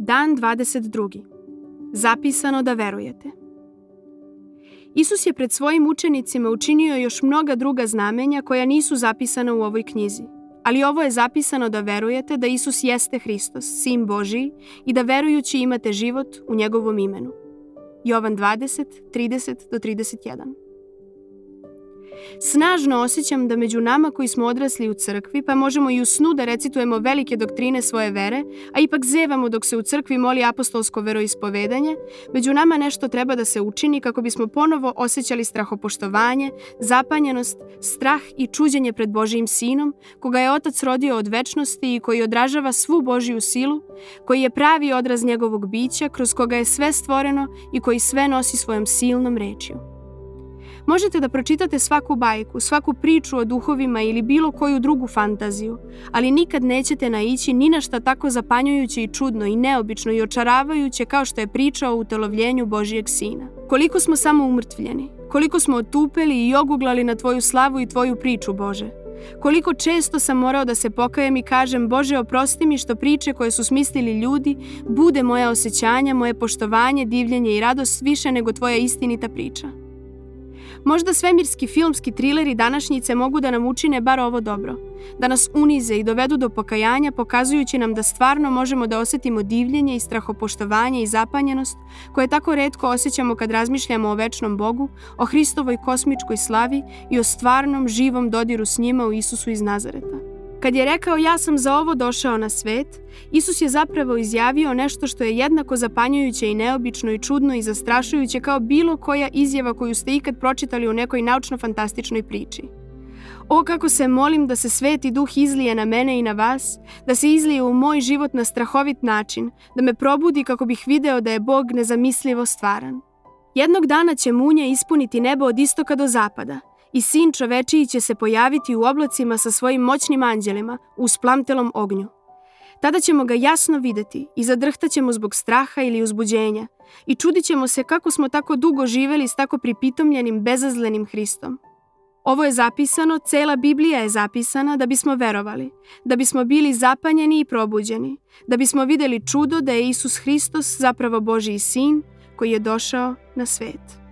Dan 22. Zapisano da verujete. Isus je pred svojim učenicima učinio još mnoga druga znamenja koja nisu zapisana u ovoj knjizi. Ali ovo je zapisano da verujete da Isus jeste Hristos, Sin Božiji, i da verujući imate život u njegovom imenu. Jovan 20, 30 do 31. Snažno osjećam da među nama koji smo odrasli u crkvi, pa možemo i u snu da recitujemo velike doktrine svoje vere, a ipak zevamo dok se u crkvi moli apostolsko veroispovedanje, među nama nešto treba da se učini kako bismo ponovo osjećali strahopoštovanje, zapanjenost, strah i čuđenje pred Božijim sinom, koga je Otac rodio od večnosti i koji odražava svu Božiju silu, koji je pravi odraz njegovog bića, kroz koga je sve stvoreno i koji sve nosi svojom silnom rečju. Možete da pročitate svaku bajku, svaku priču o duhovima ili bilo koju drugu fantaziju, ali nikad nećete naići ni na šta tako zapanjujuće i čudno i neobično i očaravajuće kao što je priča o utelovljenju Božijeg Sina. Koliko smo samo umrtvljeni, koliko smo otupeli i oguglali na Tvoju slavu i Tvoju priču, Bože. Koliko često sam morao da se pokajem i kažem Bože oprosti mi što priče koje su smislili ljudi bude moja osjećanja, moje poštovanje, divljenje i radost više nego Tvoja istinita priča. Možda svemirski filmski trileri današnjice mogu da nam učine bar ovo dobro. Da nas unize i dovedu do pokajanja pokazujući nam da stvarno možemo da osetimo divljenje i strahopoštovanje i zapanjenost koje tako redko osjećamo kad razmišljamo o večnom Bogu, o Hristovoj kosmičkoj slavi i o stvarnom živom dodiru s njima u Isusu iz Nazareta. Kad je rekao ja sam za ovo došao na svet, Isus je zapravo izjavio nešto što je jednako zapanjujuće i neobično i čudno i zastrašujuće kao bilo koja izjava koju ste ikad pročitali u nekoj naučno-fantastičnoj priči. O kako se molim da se sveti duh izlije na mene i na vas, da se izlije u moj život na strahovit način, da me probudi kako bih video da je Bog nezamislivo stvaran. Jednog dana će munja ispuniti nebo od istoka do zapada, i sin čovečiji će se pojaviti u oblacima sa svojim moćnim anđelima u splamtelom ognju. Tada ćemo ga jasno videti i zadrhtaćemo zbog straha ili uzbuđenja i čudit ćemo se kako smo tako dugo živeli s tako pripitomljenim, bezazlenim Hristom. Ovo je zapisano, cela Biblija je zapisana da bismo verovali, da bismo bili zapanjeni i probuđeni, da bismo videli čudo da je Isus Hristos zapravo Božiji sin koji je došao na svet.